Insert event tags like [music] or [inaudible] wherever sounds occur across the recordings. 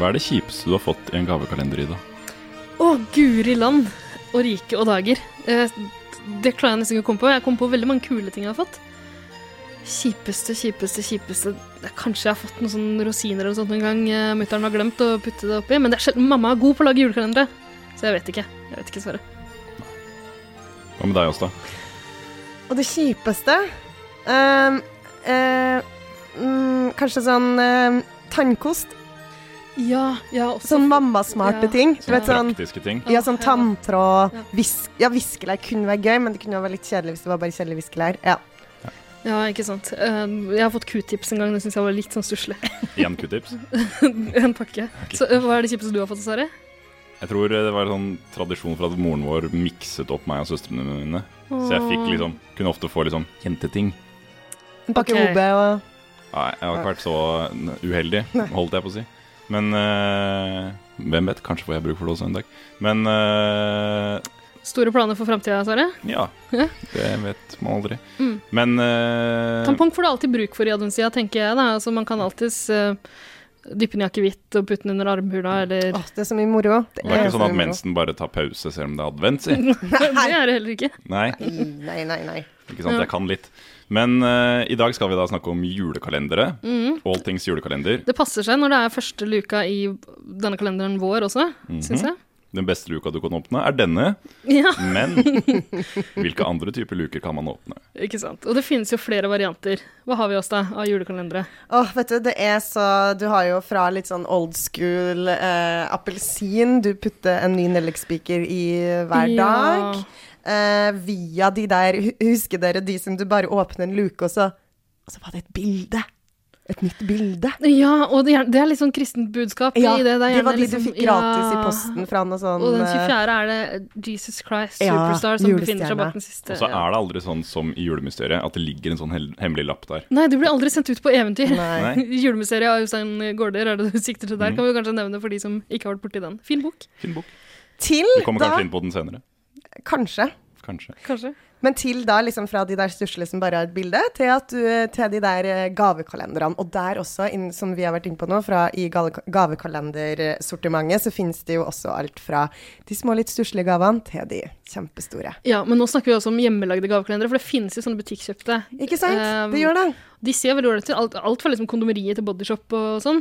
Hva er det kjipeste du har fått i en gavekalender, Ida? Å, guri land og rike og dager. Eh, det klarer jeg nesten ikke å komme på. Jeg kom på veldig mange kule ting jeg har fått. Kjipeste, kjipeste, kjipeste Kanskje jeg har fått noen sånne rosiner eller noe sånt en gang uh, mutter'n har glemt å putte det oppi. Men det er sjelden mamma er god på å lage julekalendere, så jeg vet ikke. Jeg vet ikke, svaret. Hva med deg, Åsta? Og det kjipeste ehm, eh, mm, Kanskje sånn eh, tannkost. Ja, ja, også Sånn mammasmarte Ja. ting. Sånne sånn praktiske ting? ja, sånn tanntråd, Ja. visk... Ja, viskelær kunne være gøy, men det kunne være litt kjedelig hvis det var bare kjedelig viskelær. Ja. Ja, ikke sant. Eh, jeg har fått q-tips en gang, det syns jeg var litt sånn stusslig. [laughs] Én q-tips? [laughs] en pakke. Så eh, hva er det kjipeste du har fått, Sari? Jeg tror det var en sånn tradisjon for at moren vår mikset opp meg og søstrene mine. Så jeg fikk liksom Kunne ofte få liksom jenteting. En pakke okay. OB og Nei, jeg har ikke vært så uheldig, holdt jeg på å si. Men eh, hvem vet? Kanskje får jeg bruk for det også en dag. Men eh, Store planer for framtida, Sverre? ja. [laughs] Ja. Det vet man aldri. Mm. Men eh, Tampong får du alltid bruk for i adventstida, tenker jeg. da. Altså, man kan alltids uh, dyppe den i akevitt og putte den under armhula, eller Åh, det er så mye moro. det er ikke sånn at mensen bare tar pause selv om det er advent, si. [laughs] Det er det heller ikke. Nei, Nei, nei, nei. Ikke sant. Jeg kan litt. Men uh, i dag skal vi da snakke om julekalendere. Mm. All things julekalender. Det passer seg når det er første luka i denne kalenderen vår også, Mhm. syns jeg. Den beste luka du kan åpne, er denne. Ja, Men [laughs] hvilke andre typer luker kan man åpne? ikke sant. Og det finnes jo flere varianter. Hva har vi oss da av julekalendere? Åh, vet du, det er så Du har jo fra litt sånn old school eh, appelsin, du putter en ny nellikspiker i hver Ja. dag. Eh, via de der Husker dere de som du bare åpner en luke, og så Og så var det et bilde. Et nytt bilde. Ja, og det er, det er litt sånn kristent budskap Ja, i det. Det, er det var de liksom- du fikk gratis i posten fra noe sånn Og den eh, 24. er det Jesus Christ Ja, Superstar som befinner seg bak den siste. Og så er det aldri sånn som i julemysteriet, at det ligger en sånn hemmelig lapp der. Nei, du blir aldri sendt ut på eventyr. [laughs] Julemysteriet av Øystein Gaarder er det du sikter til der. mm. Kan vi kanskje nevne for de som ikke har vært borti den. Fin bok, Fin bok. Til Vi kommer da kanskje inn på den senere. Kanskje. Kanskje. kanskje. Men til da liksom fra de der stusslige som bare har et bilde, til, at du, til de der eh, gavekalenderne. Og der også, in, som vi har vært inne på nå, fra i gavekalendersortimentet, så finnes det jo også alt fra de små, litt stusslige gavene til de kjempestore. Ja, men nå snakker vi også om hjemmelagde gavekalendere, for det finnes jo sånne butikkjøpte. Ikke sant? Um, det gjør det. De ser veldig ålreite ut. Alt, alt fra liksom kondomeriet til bodyshop og sånn.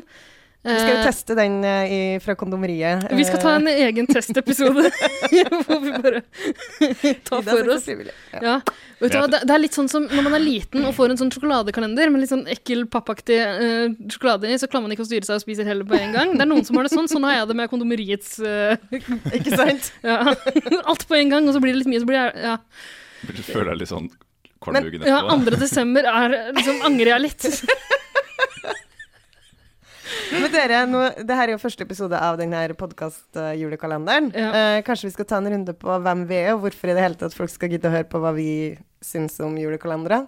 Vi skal jo Eh, teste den eh, i, fra kondomeriet. vi skal ta en egen testepisode [laughs] [laughs] hvor vi bare tar for oss. Ja. Ja, vet du det, er litt sånn som når man er liten og får en sånn sjokoladekalender med litt sånn ekkel, pappaktig uh, sjokolade i, så klarer man ikke å styre seg og spiser heller på en gang. Det er noen som har det sånn. Sånn har jeg det med kondomeriets uh, Ikke sant? [laughs] ja. Alt på en gang, og så blir det litt mye, så blir jeg ja. Du føler deg litt sånn kvalmuggen ja, etterpå. 2. desember er liksom Angrer jeg litt. Men dere, nå, det her er jo første episode av denne podkast-julekalenderen. Ja. Eh, kanskje vi skal ta en runde på hvem vi er, og hvorfor i det hele tatt folk skal gidde å høre på hva vi syns om julekalendere?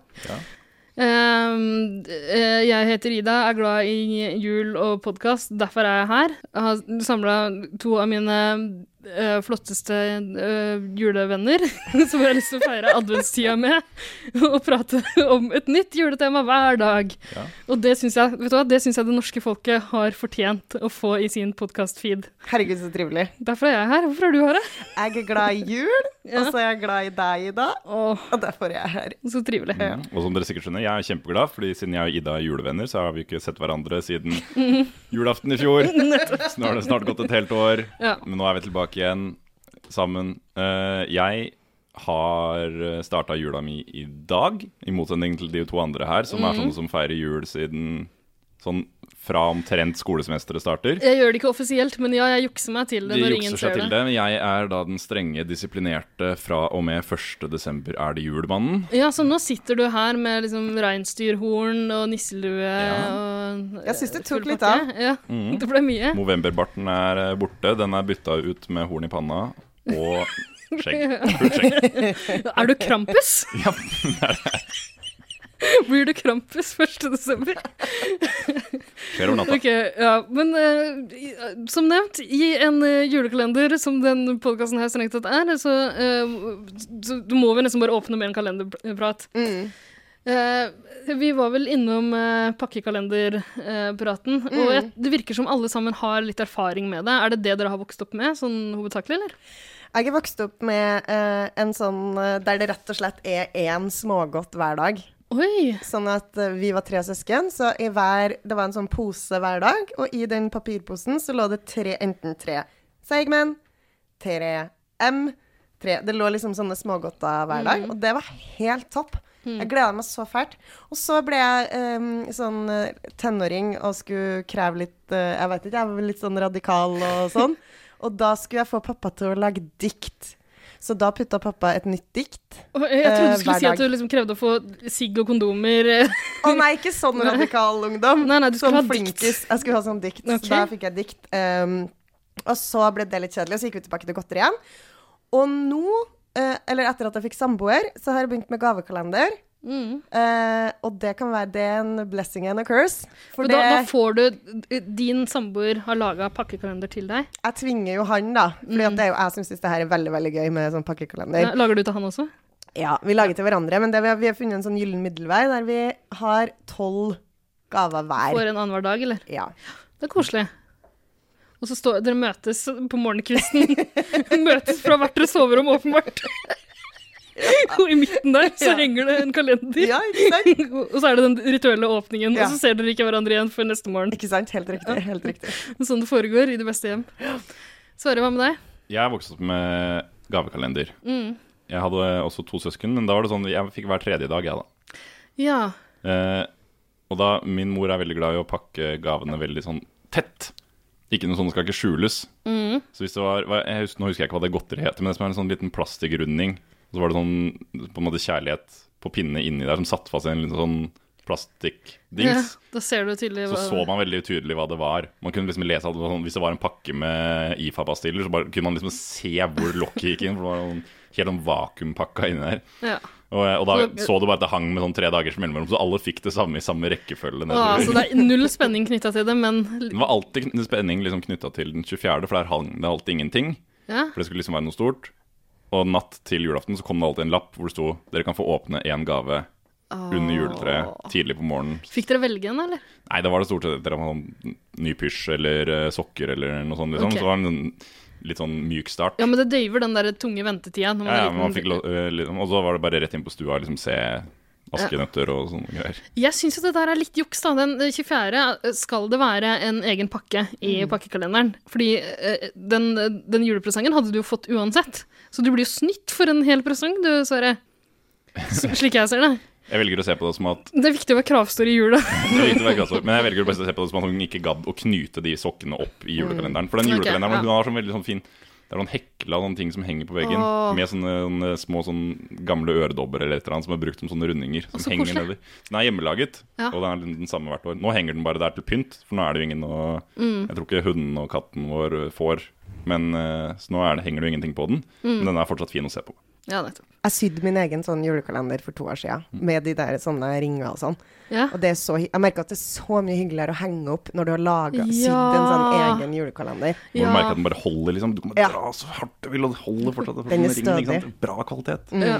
Um, eh, jeg heter Ida, er glad i jul og podkast, derfor er jeg her. Jeg har samla to av mine eh, flotteste uh, julevenner [laughs] som jeg har lyst til å feire adventstida med, og prate om et nytt juletema hver dag. Ja. Og det syns jeg, vet du hva, det synes jeg det norske folket har fortjent å få i sin podkast-feed. Herregud, så trivelig. Derfor er jeg her. Hvorfor er du her? Jeg er glad i jul, [laughs] Ja. og så er jeg glad i deg, Ida. Åh, Og derfor er jeg her. så trivelig. Mm. Og som dere sikkert skjønner, jeg er kjempeglad, fordi siden jeg og Ida er julevenner, så har vi ikke sett hverandre siden [laughs] julaften i fjor. Så nå har det snart gått et helt år, Ja. men nå er vi tilbake igjen sammen. Eh, jeg har starta jula mi i dag, i motsetning til de to andre her, som er sånne som feirer jul siden Sånn fra omtrent skolesemesteret starter. Jeg gjør det ikke offisielt, men ja, jeg jukser meg til det De når ingen ser til det. det. Men jeg er da den strenge, disiplinerte fra og med 1. desember er det julemannen. Ja, så nå sitter du her med liksom reinsdyrhorn og nisselue og Jeg synes det tok litt av. Ja, Mm. det ble mye. Movemberbarten er eh, borte. Den er bytta ut med horn i panna og [laughs] skjegg. Fullt skjegg. [laughs] Er du Krampus? Ja, [laughs] det er det. [laughs] Blir du Krampus 1. desember? Skjer over natta. Ok, ja, men uh, som nevnt, i en uh, julekalender som den podkasten her strengt tatt er, så, uh, så du må vi nesten bare åpne med en kalenderprat. Mm. Eh, vi var vel innom uh, pakkekalenderpraten, og Mm. jeg, det virker som alle sammen har litt erfaring med det. Er det det dere har vokst opp med, sånn hovedsakelig, eller? Jeg er vokst opp med en sånn der det rett og slett er én smågodt hver dag. Oi! Sånn at eh, vi var tre søsken, så i hver Det var en sånn pose hver dag, og i den papirposen så lå det tre, enten tre Seigmen, tre M, tre Det lå liksom sånne smågodter hver dag, og det var helt topp. Jeg gleda meg så fælt. Og så ble jeg um, sånn eh, tenåring og skulle kreve litt uh, Jeg vet ikke, jeg var litt sånn radikal og sånn. [laughs] Og da skulle jeg få pappa til å lage dikt. Så da putta pappa et nytt dikt. Og Jeg trodde Eh, du skulle hver si at du liksom krevde å få sigg og kondomer. eh. Å nei, ikke sånn radikal ungdom. Nei, nei, du skulle sånn ha dikt. Jeg skulle ha sånn dikt. Okay. Så da fikk jeg dikt. Um, og så ble det litt kjedelig, og så gikk vi tilbake til godteri igjen. Og nå, uh, eller etter at jeg fikk samboer, så har jeg begynt med gavekalender. Mm. Uh, og det kan være det er en blessing and a curse. For For det, da, da får du Din samboer har laga pakkekalender til deg. jeg tvinger jo han, da. For mm. det er jo jeg som syns det her er veldig veldig gøy med sånn pakkekalender. Lager du til han også? Ja, vi lager til hverandre, men det, vi, har, vi har funnet en sånn gyllen middelvei der vi har tolv gaver hver. For en annenhver dag, eller? Ja. Det er koselig. Og så står dere møtes på morgenkvisten. [laughs] møtes fra hvert deres soverom, åpenbart. [laughs] Og i midten der så Ja. henger det en kalender. ja, ikke sant? [laughs] og så er det den rituelle åpningen, Ja. og så ser dere ikke hverandre igjen før neste morgen. Ikke sant? Helt riktig. Helt riktig. [laughs] Sånn det foregår i det beste hjem. Sverre, hva med deg? Jeg vokste opp med gavekalender. Mm. Jeg hadde også to søsken, men da var det sånn jeg fikk hver tredje dag, jeg, da. Ja. Eh, og da, min mor er veldig glad i å pakke gavene veldig sånn tett. Ikke noe sånn, det skal ikke skjules. Mm. Så hvis det var, jeg husker, Nå husker jeg ikke hva det godteriet heter, men det som er en sånn liten plastikkrunding. Og så var det sånn på en måte kjærlighet på pinne inni der som satt fast i en liten sånn ja. plastikkdings. Da ser du tydelig Så hva så man veldig tydelig hva det var. Man kunne liksom lese var sånn, Hvis det var en pakke med IFA-pastiller, så bare, kunne man liksom se hvor lokket gikk inn. For det var sånn, helt sånn vakuumpakka inni der. ja. Og, og da Så- så du bare at det hang med sånn tre dagers mellomrom, så alle fikk det samme i samme rekkefølge. Ah, så det er null spenning knytta til det, men Det var alltid spenning liksom knytta til den 24., for der hang det alltid ingenting. ja. For det skulle liksom være noe stort. Og natt til julaften så kom det alltid en lapp hvor det sto dere kan få åpne én gave under juletreet tidlig på morgenen. Fikk dere velge en, eller? Nei, da var det stort sett sånn ny pysj eller eh, sokker eller noe sånt. liksom. Okay. Så var det en litt sånn myk start. Ja, men det døyver den der tunge ventetida. Ja, ja, man fikk eh, liksom, Og så var det bare rett inn på stua og liksom se askenøtter og sånne greier. Jeg syns jo det der er litt juks, da. Den 24. skal det være en egen pakke i pakkekalenderen. Fordi eh, den, den julepresangen hadde du jo fått uansett. Så du blir jo snytt for en hel presang, du, Sverre. [laughs] Slik jeg ser det. Jeg velger å se på det som at Det er viktig å være kravstor i jula. [laughs] Men jeg velger å se på det som at hun ikke gadd å knyte de sokkene opp i julekalenderen. For den julekalenderen julekalenderen ja. hun har sånn veldig sånn fin Det er noen hekla noen ting som henger på veggen. Åh. Med sånne, sånne små sånne gamle øredobber eller et eller annet som er brukt som sånne rundinger. Som så henger nedi. Den er hjemmelaget, Ja. og den er den samme hvert år. Nå henger den bare der til pynt, for nå er det jo ingen å Mm. Jeg tror ikke hunden og katten vår får. Men eh, Så nå det, henger det jo ingenting på den. Mm. Men den er fortsatt fin å se på. Ja, nettopp. Jeg sydde min egen sånn julekalender for to år siden, med de der sånne ringer og sånn. Ja. Og det er så, jeg merker at det er så mye hyggeligere å henge opp når du har laget, sydd Ja. en sånn egen julekalender. Hvor du merker at den bare holder, liksom. Du kan bare dra så hardt du vil, og det holder fortsatt. Den er stødig. Bra kvalitet. Ja.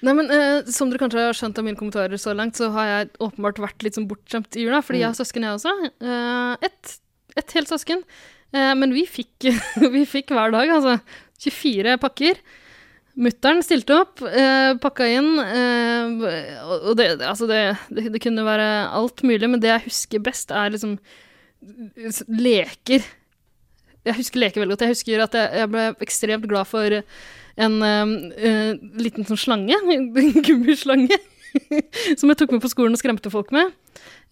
Nei, men eh, Som dere kanskje har skjønt av mine kommentarer så langt, så har jeg åpenbart vært litt sånn bortskjemt i jula, fordi jeg har søsken, jeg også. Eh, ett et helt søsken. Eh, men vi fikk, [laughs] vi fikk hver dag, altså. 24 pakker. Mutter'n stilte opp, eh, pakka inn, eh, og det, altså det, det, det kunne være alt mulig, men det jeg husker best, er liksom leker. Jeg husker leker veldig godt. Jeg husker at jeg, jeg ble ekstremt glad for en eh, eh, liten sånn slange, [laughs] en gummislange. [laughs] som jeg tok med på skolen og skremte folk med.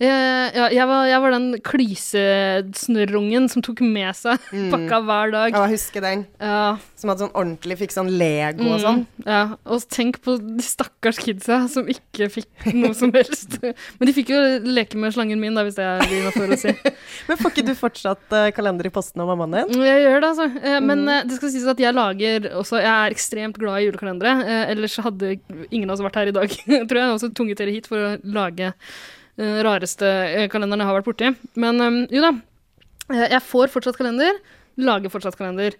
Jeg, ja, jeg, var, jeg var den klysesnørrungen som tok med seg [laughs] pakka hver dag. Ja, husker den. Ja, Som hadde sånn ordentlig fikk sånn Lego og sånn. Mm, ja. Og tenk på de stakkars kidsa som ikke fikk noe som helst. [laughs] Men de fikk jo leke med slangen min, da, hvis det er det for å si. [laughs] Men får ikke du fortsatt uh, kalender i posten av mammaen din? Jeg gjør det, altså. Eh, Men uh, det skal sies at jeg lager også Jeg er ekstremt glad i julekalendere. Eh, ellers hadde ingen av oss vært her i dag. Tror jeg har også tvunget dere hit for å lage eh, rareste eh, kalenderen jeg har vært borti. Men um, jo da. Eh, Jeg får fortsatt kalender. Lager fortsatt kalender.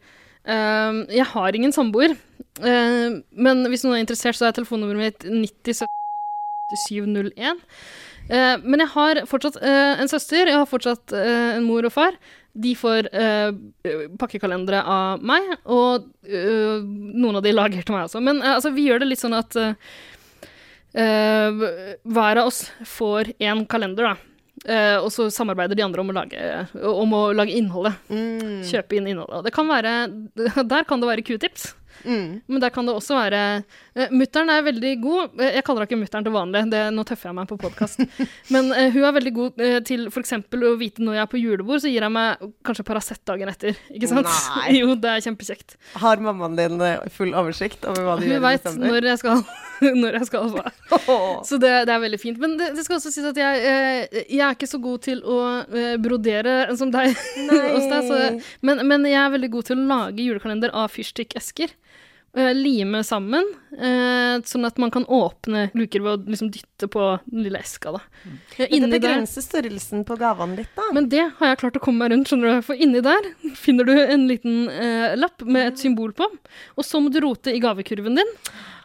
Um, Jeg har ingen samboer. Eh, Men hvis noen er interessert, så er telefonnummeret mitt 90745701. Uh, Men jeg har fortsatt uh, en søster, jeg har fortsatt uh, en mor og far. De får eh, pakkekalendere av meg, og eh, noen av de lager til meg også. Men eh, altså, vi gjør det litt sånn at eh, eh, hver av oss får én kalender, da. Uh, og så samarbeider de andre om å lage, om å lage innholdet. Mm. Kjøpe inn innholdet. Og det kan være, [laughs] der kan det være q-tips. Mm. Men der kan det også være uh, Mutter'n er veldig god. Eh, jeg kaller henne ikke mutter'n til vanlig, det, nå tøffer jeg meg på podkast. [laughs] Men uh, hun er veldig god uh, til f.eks. å vite når jeg er på julebord, så gir jeg meg kanskje Paracet dagen etter. Ikke sant? Nei. [laughs] jo, det er kjempekjekt. Har mammaen din eh, full oversikt over hva du Hun gjør i veit desember? når jeg skal, [laughs] når jeg skal hva. Så det, det er veldig fint. Men det, det skal også sies at jeg, eh, jeg er ikke så god til å eh, brodere som deg. [laughs] deg så, men, men jeg er veldig god til å lage julekalender av fyrstikkesker. Eh, lime sammen, eh, sånn at man kan åpne luker ved å liksom dytte på den lille eska. Da. Men det inni begrenser størrelsen på gavene litt, da. men det har jeg klart å komme meg rundt, skjønner du. For inni der finner du en liten eh, lapp med et symbol på. Og så må du rote i gavekurven din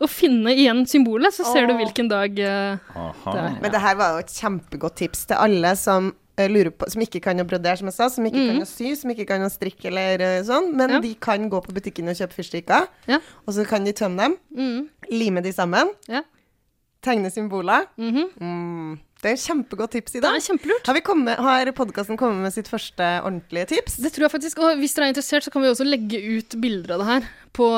og finne igjen symbolet, så ser du hvilken dag eh, det er. Men det her var jo et kjempegodt tips til alle som på, som ikke kan å brodere, som jeg sa, som ikke kan å sy, som ikke kan å strikke eller eh, sånn, men Mm. Ja. de kan gå på butikken og kjøpe fyrstikker, Ja. og så kan de tømme dem, Mm. lime de sammen, Ja. tegne symboler. Mhm. Mm. Det er kjempegodt tips i Det er kjempelurt. Har, vi kommet, har podkasten kommet med sitt første ordentlige tips? Det tror jeg faktisk, og Hvis dere er interessert, så kan vi også legge ut bilder av det her på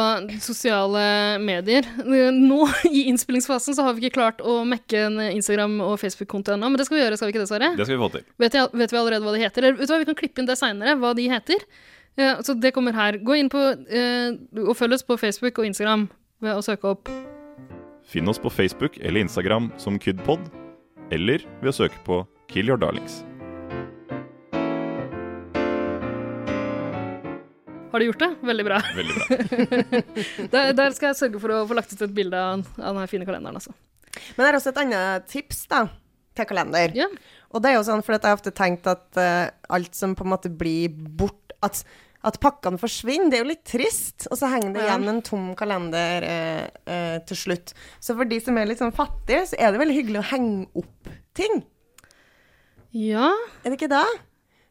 sosiale medier. Nå i innspillingsfasen så har vi ikke klart å mekke en Instagram- og Facebook-konto ennå, men det skal vi gjøre, skal vi ikke det, Sverre? Det skal vi få til. Vet, jeg, vet vi allerede hva de heter? Eller vet du hva, vi kan klippe inn det seinere, hva de heter. Ja, så det kommer her. Gå inn på eh, og følg oss på Facebook og Instagram ved å søke opp Finn oss på Facebook eller Instagram som KydPod, eller ved å søke på Kill Your Darlings. Har du gjort det? Veldig bra. [laughs] Veldig bra. [laughs] Der, der skal jeg sørge for å få lagt ut et bilde av, av den fine kalenderen. Altså. Men det er også et annet tips da, til kalender. Yeah. Og det er jo sånn, for jeg har ofte tenkt at uh, alt som på en måte blir bort At, at pakkene forsvinner, det er jo litt trist. Og så henger det igjen en tom kalender eh, eh, til slutt. Så for de som er litt sånn fattige, så er det veldig hyggelig å henge opp ting. ja. Er det ikke det?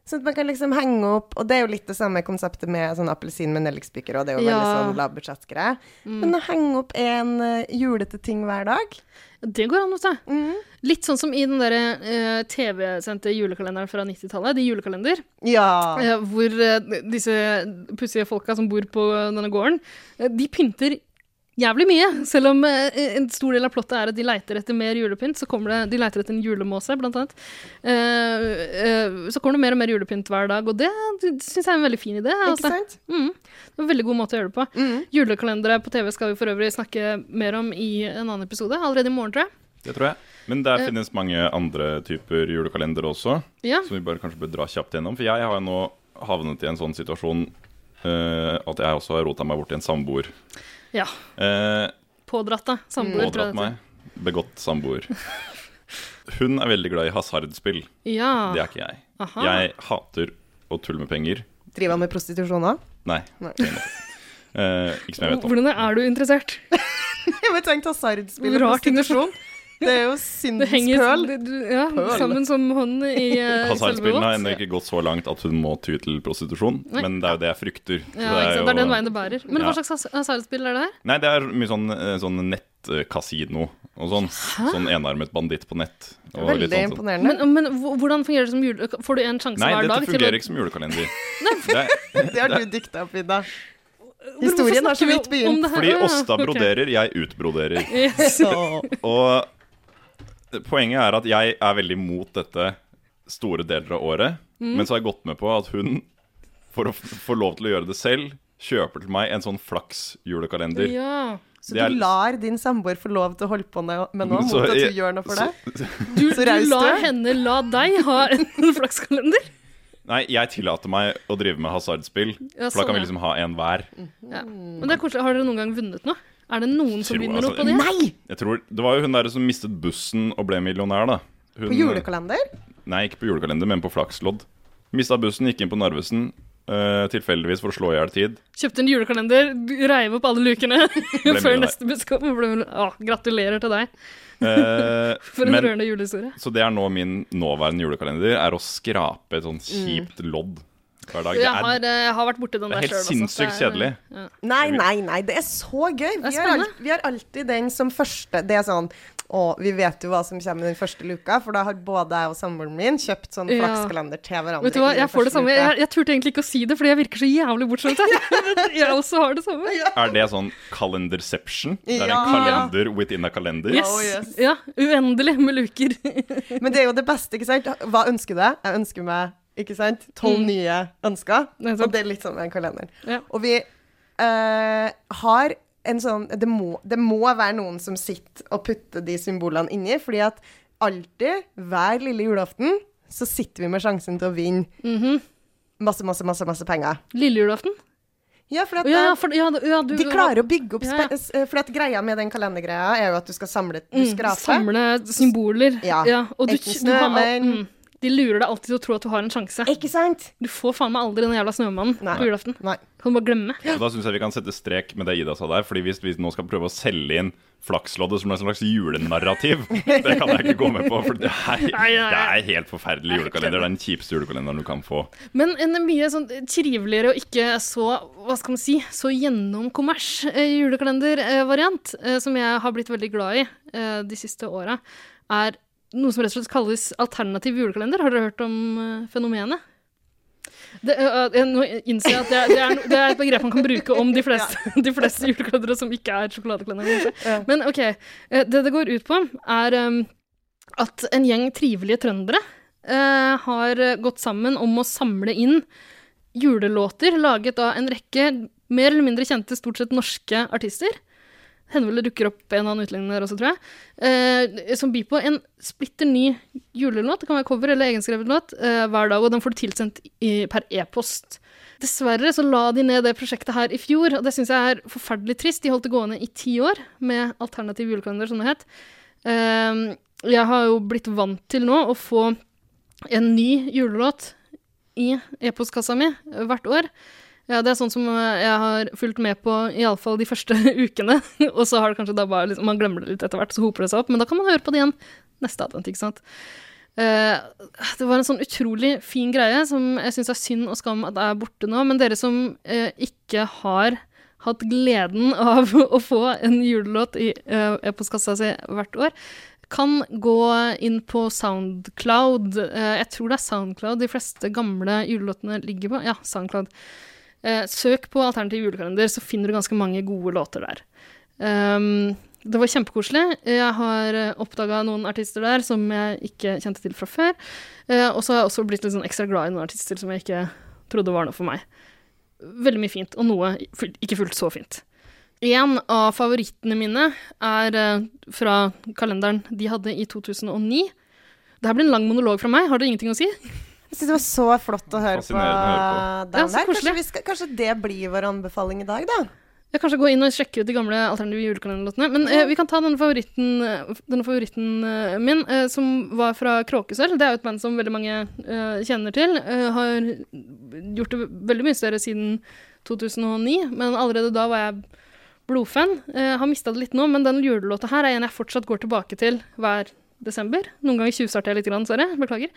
Sånn at man kan liksom henge opp Og det er jo litt det samme konseptet med sånn appelsin med nellikspiker, og det er jo veldig Ja. sånn lavbudsjettgreie. Men å henge opp en eh, julete ting hver dag Det går an, vet du. Litt sånn som i den der eh, TV-sendte julekalenderen fra 90-tallet, de julekalender, Ja. eh, hvor eh, disse pussige folka som bor på denne gården, eh, de pynter jævlig mye. Selv om eh, en stor del av plottet er at de leiter etter mer julepynt, så kommer det, de leiter etter en julemåse, blant annet. Uh, uh, så kommer det mer og mer julepynt hver dag, og det, det syns jeg er en veldig fin idé. Ikke Altså. sant? Mm. Det var en veldig god måte å gjøre det på. Julekalendere på TV skal vi for øvrig snakke mer om i en annen episode, allerede i morgen, tror jeg. Det tror jeg. Men der finnes mange andre typer julekalender også, Ja. som vi bare kanskje bør dra kjapt gjennom. For jeg har jo nå havnet i en sånn situasjon uh, at jeg også har rota meg bort i en samboer. Ja. Eh, Pådratt deg. Samboer, Pådratt meg. Begått samboer. [laughs] Hun er veldig glad i hasardspill. Ja. Det er ikke jeg. Aha. Jeg hater å tulle med penger. Driver han med prostitusjon òg? Nei. Nei. Eh, ikke som jeg vet om. Hvordan er du interessert? [laughs] Jeg vet tenkt hasardspill og prostitusjon. [laughs] Det er jo Det syndens pøl. ja, Pøl. sammen som hånd i [laughs] uh, Hasardspillene har ennå ikke gått så langt at hun må ty til prostitusjon, Nei. men det er jo det jeg frykter. Ja, Ja, er jo, Det er den veien det bærer. Men Ja. hva slags has- hasardspill er det her? Nei, det er mye sånn, eh, sånn nettkasino og sånn. Sånn enarmet banditt på nett. Og Veldig litt sånn, imponerende. Men, men hvordan fungerer det som jule... Får du en sjanse Nei, hver dag Nei, dette til å fungerer ikke som julekalender. [laughs] Det Det har du dikta opp, Ida. Historien har så vidt begynt. fordi Åsta broderer, jeg utbroderer. Yes. Så Poenget er at jeg er veldig mot dette store deler av året. Mm. Men så har jeg gått med på at hun, for å få lov til å gjøre det selv, kjøper til meg en sånn flaks-julekalender. Ja. Så er- du lar din samboer få lov til å holde på med med noe, mot at du gjør noe for deg? Du, Så du lar henne la deg ha en [laughs] flakskalender? Nei, jeg tillater meg å drive med hasardspill, Ja, for da kan vi sånn, liksom ha en hver. Ja. Men det er koselig. Har dere noen gang vunnet noe? Er det noen som Tror- vinner altså, noe på det? Nei! Jeg tror, Det var jo hun der som mistet bussen og ble millionær, da. Hun, På julekalender? Nei, ikke på julekalender, men på flakslodd. Mista bussen, gikk inn på Narvesen. Uh, tilfeldigvis for å slå i hjel tid. Kjøpte en julekalender, reiv opp alle lukene [laughs] før neste buss kom. Å, gratulerer til deg Uh, [laughs] for en men, rørende julehistorie. så det er nå min nåværende julekalender, er å skrape et sånn kjipt lodd hver dag. Jeg har, jeg eh, har vært borti den det er helt sinnssykt kjedelig. Nei, nei, nei. Det er så gøy. er Vi har, alt, vi har alltid den som første Det er sånn Å, vi vet jo hva som kommer i den første luka, for da har både jeg og samboeren min kjøpt sånn Ja. flakskalender til hverandre. Vet du hva, jeg får det samme. Jeg, jeg turte egentlig ikke å si det, fordi jeg virker så jævlig bortskjemt. [laughs] jeg. Jeg også har det samme. Er det sånn kalenderception? Det er Ja. en kalender within a kalender? Yes. Oh, yes. Ja, uendelig med luker. [laughs] Men det er jo det beste, ikke sant? Hva ønsker du deg? Jeg ønsker meg ikke sant? tolv nye ønsker. Det. Og det er litt sånn med en kalender. Ja. Og vi eh, har en sånn det må, det må være noen som sitter og putter de symbolene inni, fordi at alltid, hver lille julaften, så sitter vi med sjansen til å vinne Mhm. masse, masse, masse, masse penger. Lille julaften? Ja, for at Ja, eh, ja, for, ja, ja, du, de klarer å bygge opp Ja, ja. eh, For at greia med den kalendergreia er jo at du skal samle Du Mm. Samle symboler. Ja. og du, Enten snømenn. mm, de lurer deg alltid til å tro at du har en sjanse. Ikke sant? Du får faen meg aldri den jævla snømannen Nei. på julaften. Nei. Kan du bare glemme. Og da syns jeg vi kan sette strek med det Ida sa der. Fordi hvis vi nå skal prøve å selge inn Flaksloddet som en slags julenarrativ, [laughs] det kan jeg ikke gå med på. For det er, det er helt forferdelig julekalender. Det er den kjipeste julekalenderen du kan få. Men en mye sånn triveligere og ikke så hva skal man si, så gjennomkommers eh, julekalendervariant, eh, som jeg har blitt veldig glad i eh, de siste åra, er noe som rett og slett kalles alternativ julekalender. Har dere hørt om eh, fenomenet? Det, uh, jeg, nå innser jeg at det er, det, er, no- det er et begrep man kan bruke om de fleste, [laughs] [laughs] de fleste julekalendere som ikke er sjokoladekalendere. Ja. Men OK. eh, Det det går ut på, er um, at en gjeng trivelige trøndere uh, har gått sammen om å samle inn julelåter laget av en rekke mer eller mindre kjente, stort sett norske artister. Hender vel det dukker opp en annen utlending der også, tror jeg. Eh, som byr på en splitter ny julelåt, det kan være cover eller egenskrevet låt, eh, hver dag, og den får du tilsendt i, per e-post. Dessverre så la de ned det prosjektet her i fjor, og det syns jeg er forferdelig trist. De holdt det gående i ti år med alternativ julekalender, som det het. Eh, jeg har jo blitt vant til nå å få en ny julelåt i e-postkassa mi hvert år. Ja, det er sånn som eh, jeg har fulgt med på iallfall de første [laughs] ukene. Og så har det kanskje da bare liksom, Man glemmer det litt etter hvert, så hoper det seg opp. Men da kan man høre på det igjen neste advent, ikke sant. Uh, det var en sånn utrolig fin greie som jeg syns er synd og skam at er borte nå. Men dere som uh, ikke har hatt gleden [laughs] av å få en julelåt i uh, e-postkassa si hvert år, kan gå inn på Soundcloud. Jeg tror det er Soundcloud de fleste gamle julelåtene ligger på. Ja, Soundcloud. Eh, søk på alternativ julekalender, så finner du ganske mange gode låter der. Um, det var kjempekoselig. Jeg har oppdaga noen artister der som jeg ikke kjente til fra før. Eh, og så har jeg også blitt litt sånn ekstra glad i noen artister som jeg ikke trodde var noe for meg. Veldig mye fint, og noe ikke fullt så fint. En av favorittene mine er eh, fra kalenderen de hadde i 2009. Det her blir en lang monolog fra meg. Har det ingenting å si? Jeg synes det var så flott å høre på å høre Ja. Kanskje, skal, kanskje det blir vår anbefaling i dag, da? Jeg kanskje gå inn og sjekke ut de gamle alternative julekalenderlåtene. Men eh, vi kan ta denne favoritten, eh, denne favoritten eh, min, eh, som var fra Kråkesølv. Det er jo et band som veldig mange eh, kjenner til. Eh, har gjort det veldig mye større siden 2009, men allerede da var jeg blodfan. Eh, har mista det litt nå, men den julelåta her er en jeg fortsatt går tilbake til hver desember. Noen ganger tjuvstarter jeg litt, dessverre. Beklager.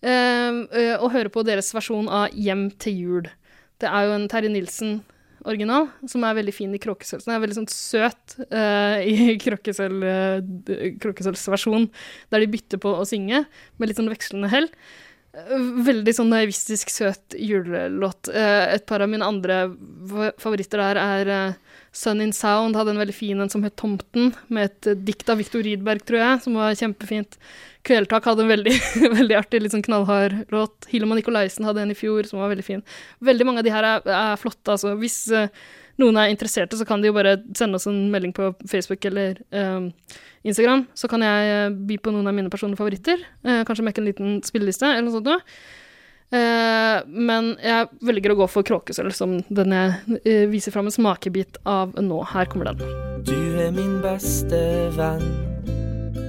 Eh, eh, og hører på deres versjon av Hjem til jul. Det er jo en Terje Nilsen-original, som er veldig fin i Kråkesølv. Den er veldig sånn søt uh, i [laughs] kråkesølvsversjon, eh, d- Kråkesølvs versjon, der de bytter på å synge, med litt sånn vekslende hell. Veldig sånn naivistisk, søt julelåt. Uh, Et par av mine andre favoritter der er Sun in Sound hadde en veldig fin en som het Tomten, med et eh, dikt av Viktor Rydberg, tror jeg, som var kjempefint. Kvelertak hadde en veldig, [laughs] veldig artig, litt sånn knallhard låt. Hilma Nikolaisen hadde en i fjor som var veldig fin. Veldig mange av de her er, er flotte, altså. Hvis uh, noen er interesserte, så kan de jo bare sende oss en melding på Facebook eller eh, Instagram. Så kan jeg eh, by på noen av mine personlige favoritter. Uh, kanskje mekke en liten spilleliste eller noe sånt noe. Eh, men jeg velger å gå for kråkesølv, som den jeg eh, viser fram en smakebit av nå. Her kommer den. Du er min beste venn,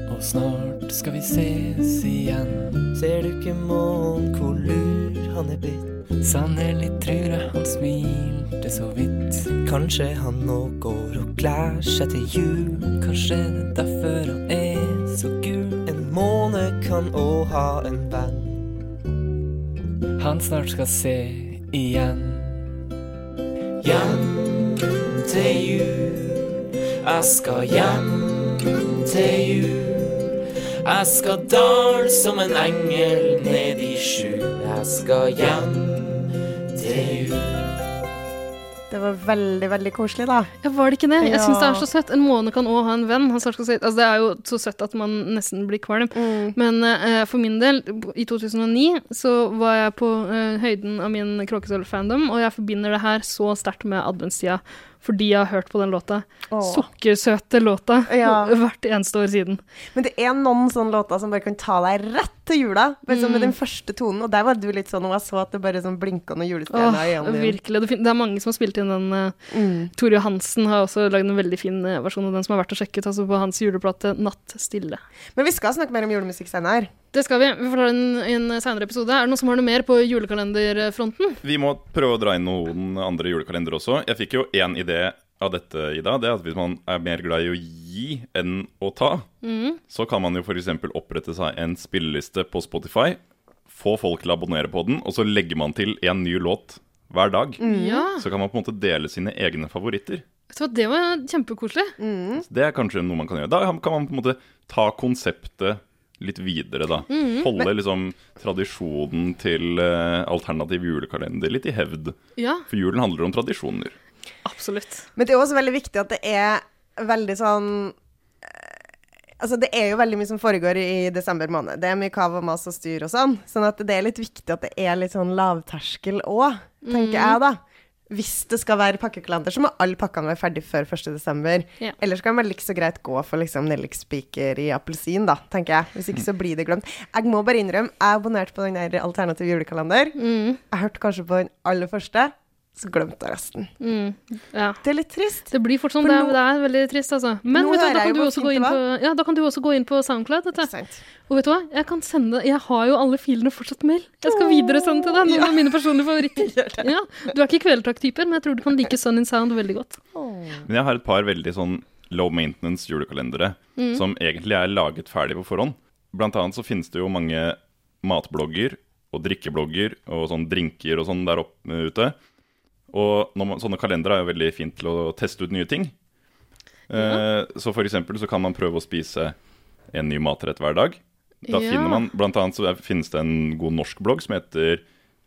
og snart skal vi ses igjen. Ser du ikke månen hvor lur han er blitt? Sannelig tror jeg han smilte så vidt. Kanskje han nå går og klær seg til jul. Kanskje det er derfor han er så gul. En måne kan òg ha en venn. Han snart skal se igjen. Hjem til jul. Jeg skal hjem til jul. Jeg skal dal som en engel ned i skjul. Jeg skal hjem til jul. Det var veldig, veldig koselig, da. Ja, var det ikke det? Jeg Ja. syns det er så søtt. En måne kan òg ha en venn. Altså, det er jo så søtt at man nesten blir kvalm. Mm. Men uh, for min del, i 2009 så var jeg på uh, høyden av min Kråkesølv-fandom, og jeg forbinder det her så sterkt med adventstida fordi jeg har hørt på den låta. Åh. Sukkersøte låta Ja. [laughs] hvert eneste år siden. Men det er noen sånne låter som bare kan ta deg rett til jula. Bare sånn Mm. med den første tonen. Og der var du litt sånn, og jeg så at det bare sånn blinka noen julestjerner igjen. virkelig. Det, er mange som har spilt inn den. eh, Mm. Tore Hansen har også lagd en veldig fin eh, versjon av den som er verdt å sjekke ut, altså på hans juleplate 'Natt stille'. Men vi skal snakke mer om julemusikk senere. Det skal vi. Vi får ta en, en senere episode. Er det noen som har noe mer på julekalenderfronten? Vi må prøve å dra inn noen andre julekalendere også. Jeg fikk jo én idé av dette, Ida. Det er at hvis man er mer glad i å gi enn å ta, så kan man jo f.eks. opprette seg en spilleliste på Spotify, få folk til å abonnere på den, og så legger man til en ny låt hver dag. Ja. Så kan man på en måte dele sine egne favoritter. Så det var kjempekoselig. Mm. Det er kanskje noe man kan gjøre. Da kan man på en måte ta konseptet litt videre, da. Holde liksom tradisjonen til uh, alternativ julekalender litt i hevd. Ja, For julen handler om tradisjoner. absolutt. Men det er også veldig viktig at det er veldig sånn eh, Altså, det er jo veldig mye som foregår i desember måned. Det er mye kav og mas og styr og sånn. Sånn at det er litt viktig at det er litt sånn lavterskel òg, tenker jeg, da. Hvis det skal være pakkekalender, så må alle pakkene være ferdig før 1. desember. Ja. Ellers kan man like så greit gå for liksom nellikspiker i appelsin, da, tenker jeg. Hvis ikke så blir det glemt. Jeg må bare innrømme, jeg abonnerte på den der alternativ julekalender. Mm, Jeg hørte kanskje på den aller første, så glemte jeg resten. mm, ja. Det er litt trist. Det blir fort sånn. Det det er veldig trist, altså. Men vet du, da kan, du også gå inn på, ja, da kan du også gå inn på SoundCloud. Vet Og vet du hva? Jeg kan sende Jeg har jo alle filene fortsatt mail. Jeg skal videresende til deg noen av mine personlige favoritter. [laughs] Ja. Du er ikke kvelertak-typen, men jeg tror du kan like Sun in Sound veldig godt. Men jeg har et par veldig sånn low maintenance julekalendere som egentlig er laget ferdig på forhånd. Blant annet så finnes det jo mange matblogger og drikkeblogger og sånn drinker og sånn der oppe ute. Og når man, sånne kalendere er jo veldig fint til å teste ut nye ting. Eh, så for eksempel så kan man prøve å spise en ny matrett hver dag. Da Ja. finner man, Blant annet så finnes det en god norsk blogg som heter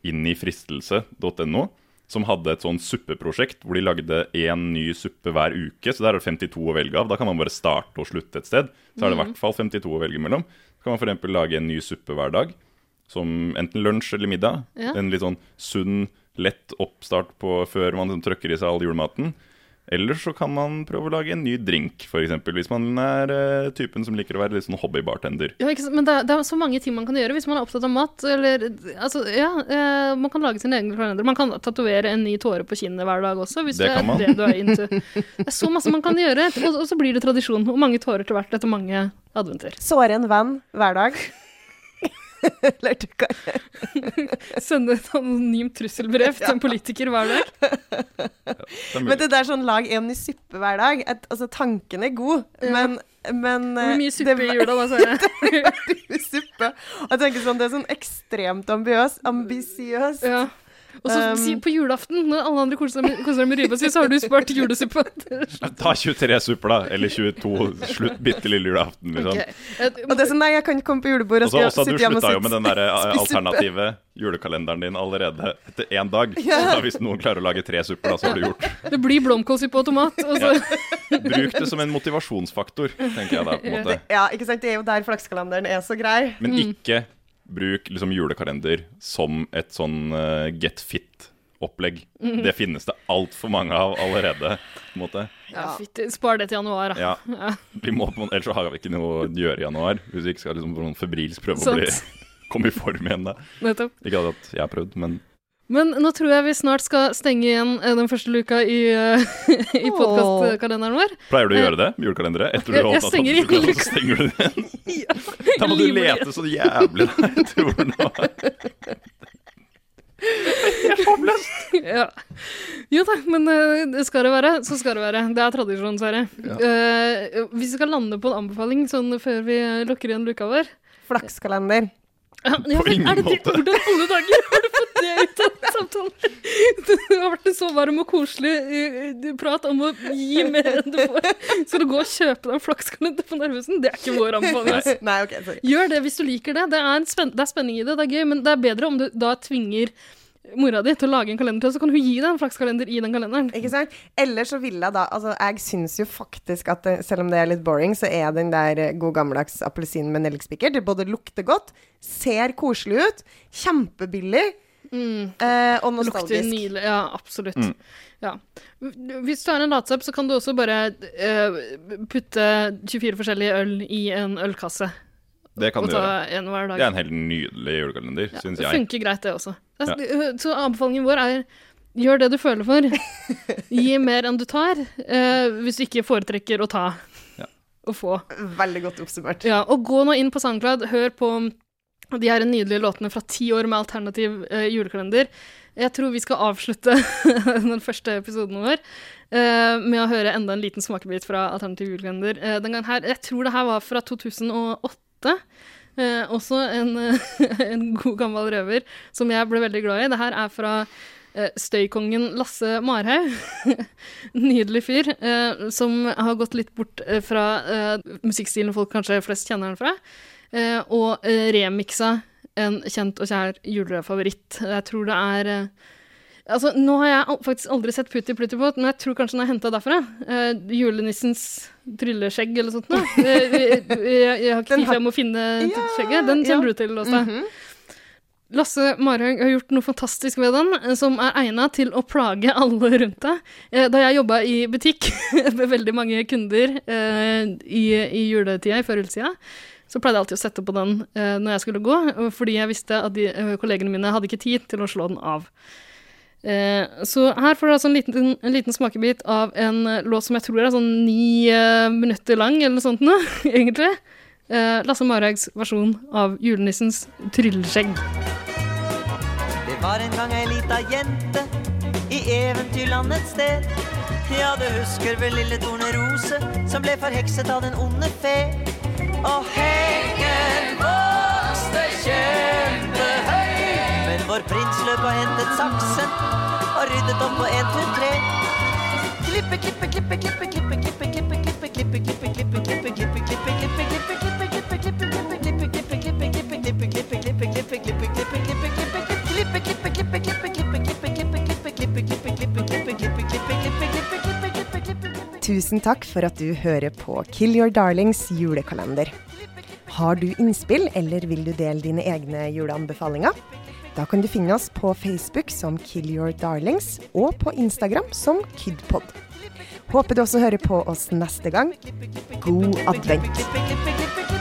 innifristelse.no, som hadde et sånn suppeprosjekt hvor de lagde én ny suppe hver uke. Så der er det 52 å velge av. Da kan man bare starte og slutte et sted. Så er det i hvert fall 52 å velge mellom. Så kan man f.eks. lage en ny suppe hver dag. Som enten lunsj eller middag. Ja. En litt sånn sunn, lett oppstart på før man liksom trøkker i seg all julematen. Eller så kan man prøve å lage en ny drink, f.eks. Hvis man er uh, typen som liker å være litt sånn hobbybartender. Ja, ikke? Men det er, det er så mange ting man kan gjøre hvis man er opptatt av mat. Eller, altså, ja, uh, man kan lage sin egen kalender. Man kan tatovere en ny tåre på kinnet hver dag også, hvis Det det, er man. det du er into. Det er så masse man kan gjøre, og, og så blir det tradisjon. Og mange tårer til hvert etter mange adventer. Såre en venn hver dag. [laughs] Eller du kan [laughs] Sende et anonymt trusselbrev til en politiker hver dag. Det [laughs] Men det der sånn lag en ny suppe hver dag et, Altså, tanken er god, Ja. men, men Hvor eh, mye suppe det i jula, da, Sara? er suppe. Og jeg tenker sånn, det er sånn ekstremt ambiøs, ambisiøst. Ja. Og så Um, på julaften, når alle andre koser seg med, ribba si, så har du spart julesuppe. [laughs] Ta 23 supper, da. Eller 22. Slutt bitte lille julaften, liksom. Ok. Eh, Og det er sånn, nei, jeg kan ikke komme på julebord. Og så også, du slutta jo med den der eh, [laughs] alternative julekalenderen din allerede etter én dag. [laughs] Så da hvis noen klarer å lage tre supper, da, så har du gjort. Det blir blomkålsuppe og tomat. Og så, Bruk det som en motivasjonsfaktor, tenker jeg da, på en måte. Ja, ikke sant. Det er jo der flakskalenderen er så grei. Men ikke bruk liksom julekalender som et sånn uh, get fit-opplegg. Det finnes det altfor mange av allerede. på en måte. ja, fytti, spar det til januar, da. Ja. Vi må, ellers så har vi ikke noe å gjøre i januar. Hvis vi ikke skal liksom sånn febrilsk prøve å bli, komme i form igjen. da. Nettopp. Ikke at jeg har prøvd, men Men nå tror jeg vi snart skal stenge igjen eh, den første luka i, uh, [laughs] i podkastkalenderen vår. Pleier du å gjøre det med julekalendere? Etter du har åpna igjen så stenger du den igjen? [laughs] Da må du lete så jævlig etter hvor den var. ja. Jo da, men eh, det skal det være, så skal det være. Det er tradisjon, Sverre. Eh, hvis vi skal lande på en anbefaling sånn før vi lukker igjen luka vår Flakskalender. ja, ja, På ingen er måte. Hvordan alle dager [laughs] du det har vært en så varm og koselig eh, prat om å gi mer enn du får. Skal du gå og kjøpe deg en flakskalender på Narvesen? Det er ikke vår anbefaling. Altså. Nei, okay, sorry. Gjør det hvis du liker det. Det er, en spenn det er spenning i det, det er gøy, men det er bedre om du da tvinger mora di til å lage en kalender til deg, så kan hun gi deg en flakskalender i den kalenderen. Ikke sant? Eller så vil jeg da Altså, jeg syns jo faktisk at det, selv om det er litt boring, så er den der eh, god gammeldags appelsin med nellikspiker Det både lukter godt, ser koselig ut, kjempebillig eh, og Mm. Lukter nostalgisk. nydelig. Ja, absolutt. Ja. Hvis du har en latsapp, så kan du også bare eh, putte 24 forskjellige øl i en ølkasse. Det kan du gjøre. en hver dag. Det er en helt nydelig julekalender, Ja, syns det funker greit, det også. Det er- Så anbefalingen vår er gjør det du føler for. [laughs] Gi mer enn du tar, eh, hvis du ikke foretrekker å ta Ja. og få. Veldig godt oppsummert. Ja, og gå nå inn på SoundCloud, hør på de her nydelige låtene fra ti år med alternativ eh, julekalender. Jeg tror vi skal avslutte [laughs] den første episoden vår eh, med å høre enda en liten smakebit fra alternativ julekalender. Eh, den gangen her, Jeg tror det her var fra 2008. Eh, også en, [laughs] en god gammel røver som jeg ble veldig glad i. Det her er fra eh, støykongen Lasse Marhaug. [laughs] Nydelig fyr, eh, som har gått litt bort fra musikkstilen folk kanskje flest kjenner den fra, og eh, remiksa en kjent og kjær julefavoritt. Jeg tror det er eh, Altså, nå har jeg faktisk aldri sett Putti Plutti på, men jeg tror kanskje den er henta derfra. Eh, julenissens trylleskjegg eller sånt noe. [laughs] Eh, jeg, jeg, jeg har ikke tid for jeg må finne Ja, skjegget. Den kjenner ja. du til, Åsta. Mhm. Lasse Marhaug har gjort noe fantastisk ved den, eh, som er egna til å plage alle rundt deg. Eh, Da jeg jobba i butikk [laughs] med veldig mange kunder eh, i, i juletida, i førjulstida, så pleide jeg alltid å sette på den eh, når jeg skulle gå, fordi jeg visste at de, eh, kollegene mine hadde ikke tid til å slå den av. Eh, så her får du altså en liten, en liten smakebit av en eh, låt som jeg tror er sånn ni minutter lang, eller noe sånt noe, [laughs] egentlig. Lasse Marhaugs versjon av julenissens trylleskjegg. Det var en gang ei lita jente i eventyrland et sted. Ja, du husker vel lille Tornerose som ble forhekset av den onde fe. Og hengen vokste kjempehøy. Men vår prins løp og hentet saksen og ryddet opp på en, to, tre. Klippe, klippe, klippe, klippe, Tusen takk for at du hører på Kill Your Darlings julekalender. Har du innspill, eller vil du dele dine egne juleanbefalinger? Da kan du finne oss på Facebook som Kill Your Darlings, og på Instagram som Kidpod. Håper du også hører på oss neste gang. God advent.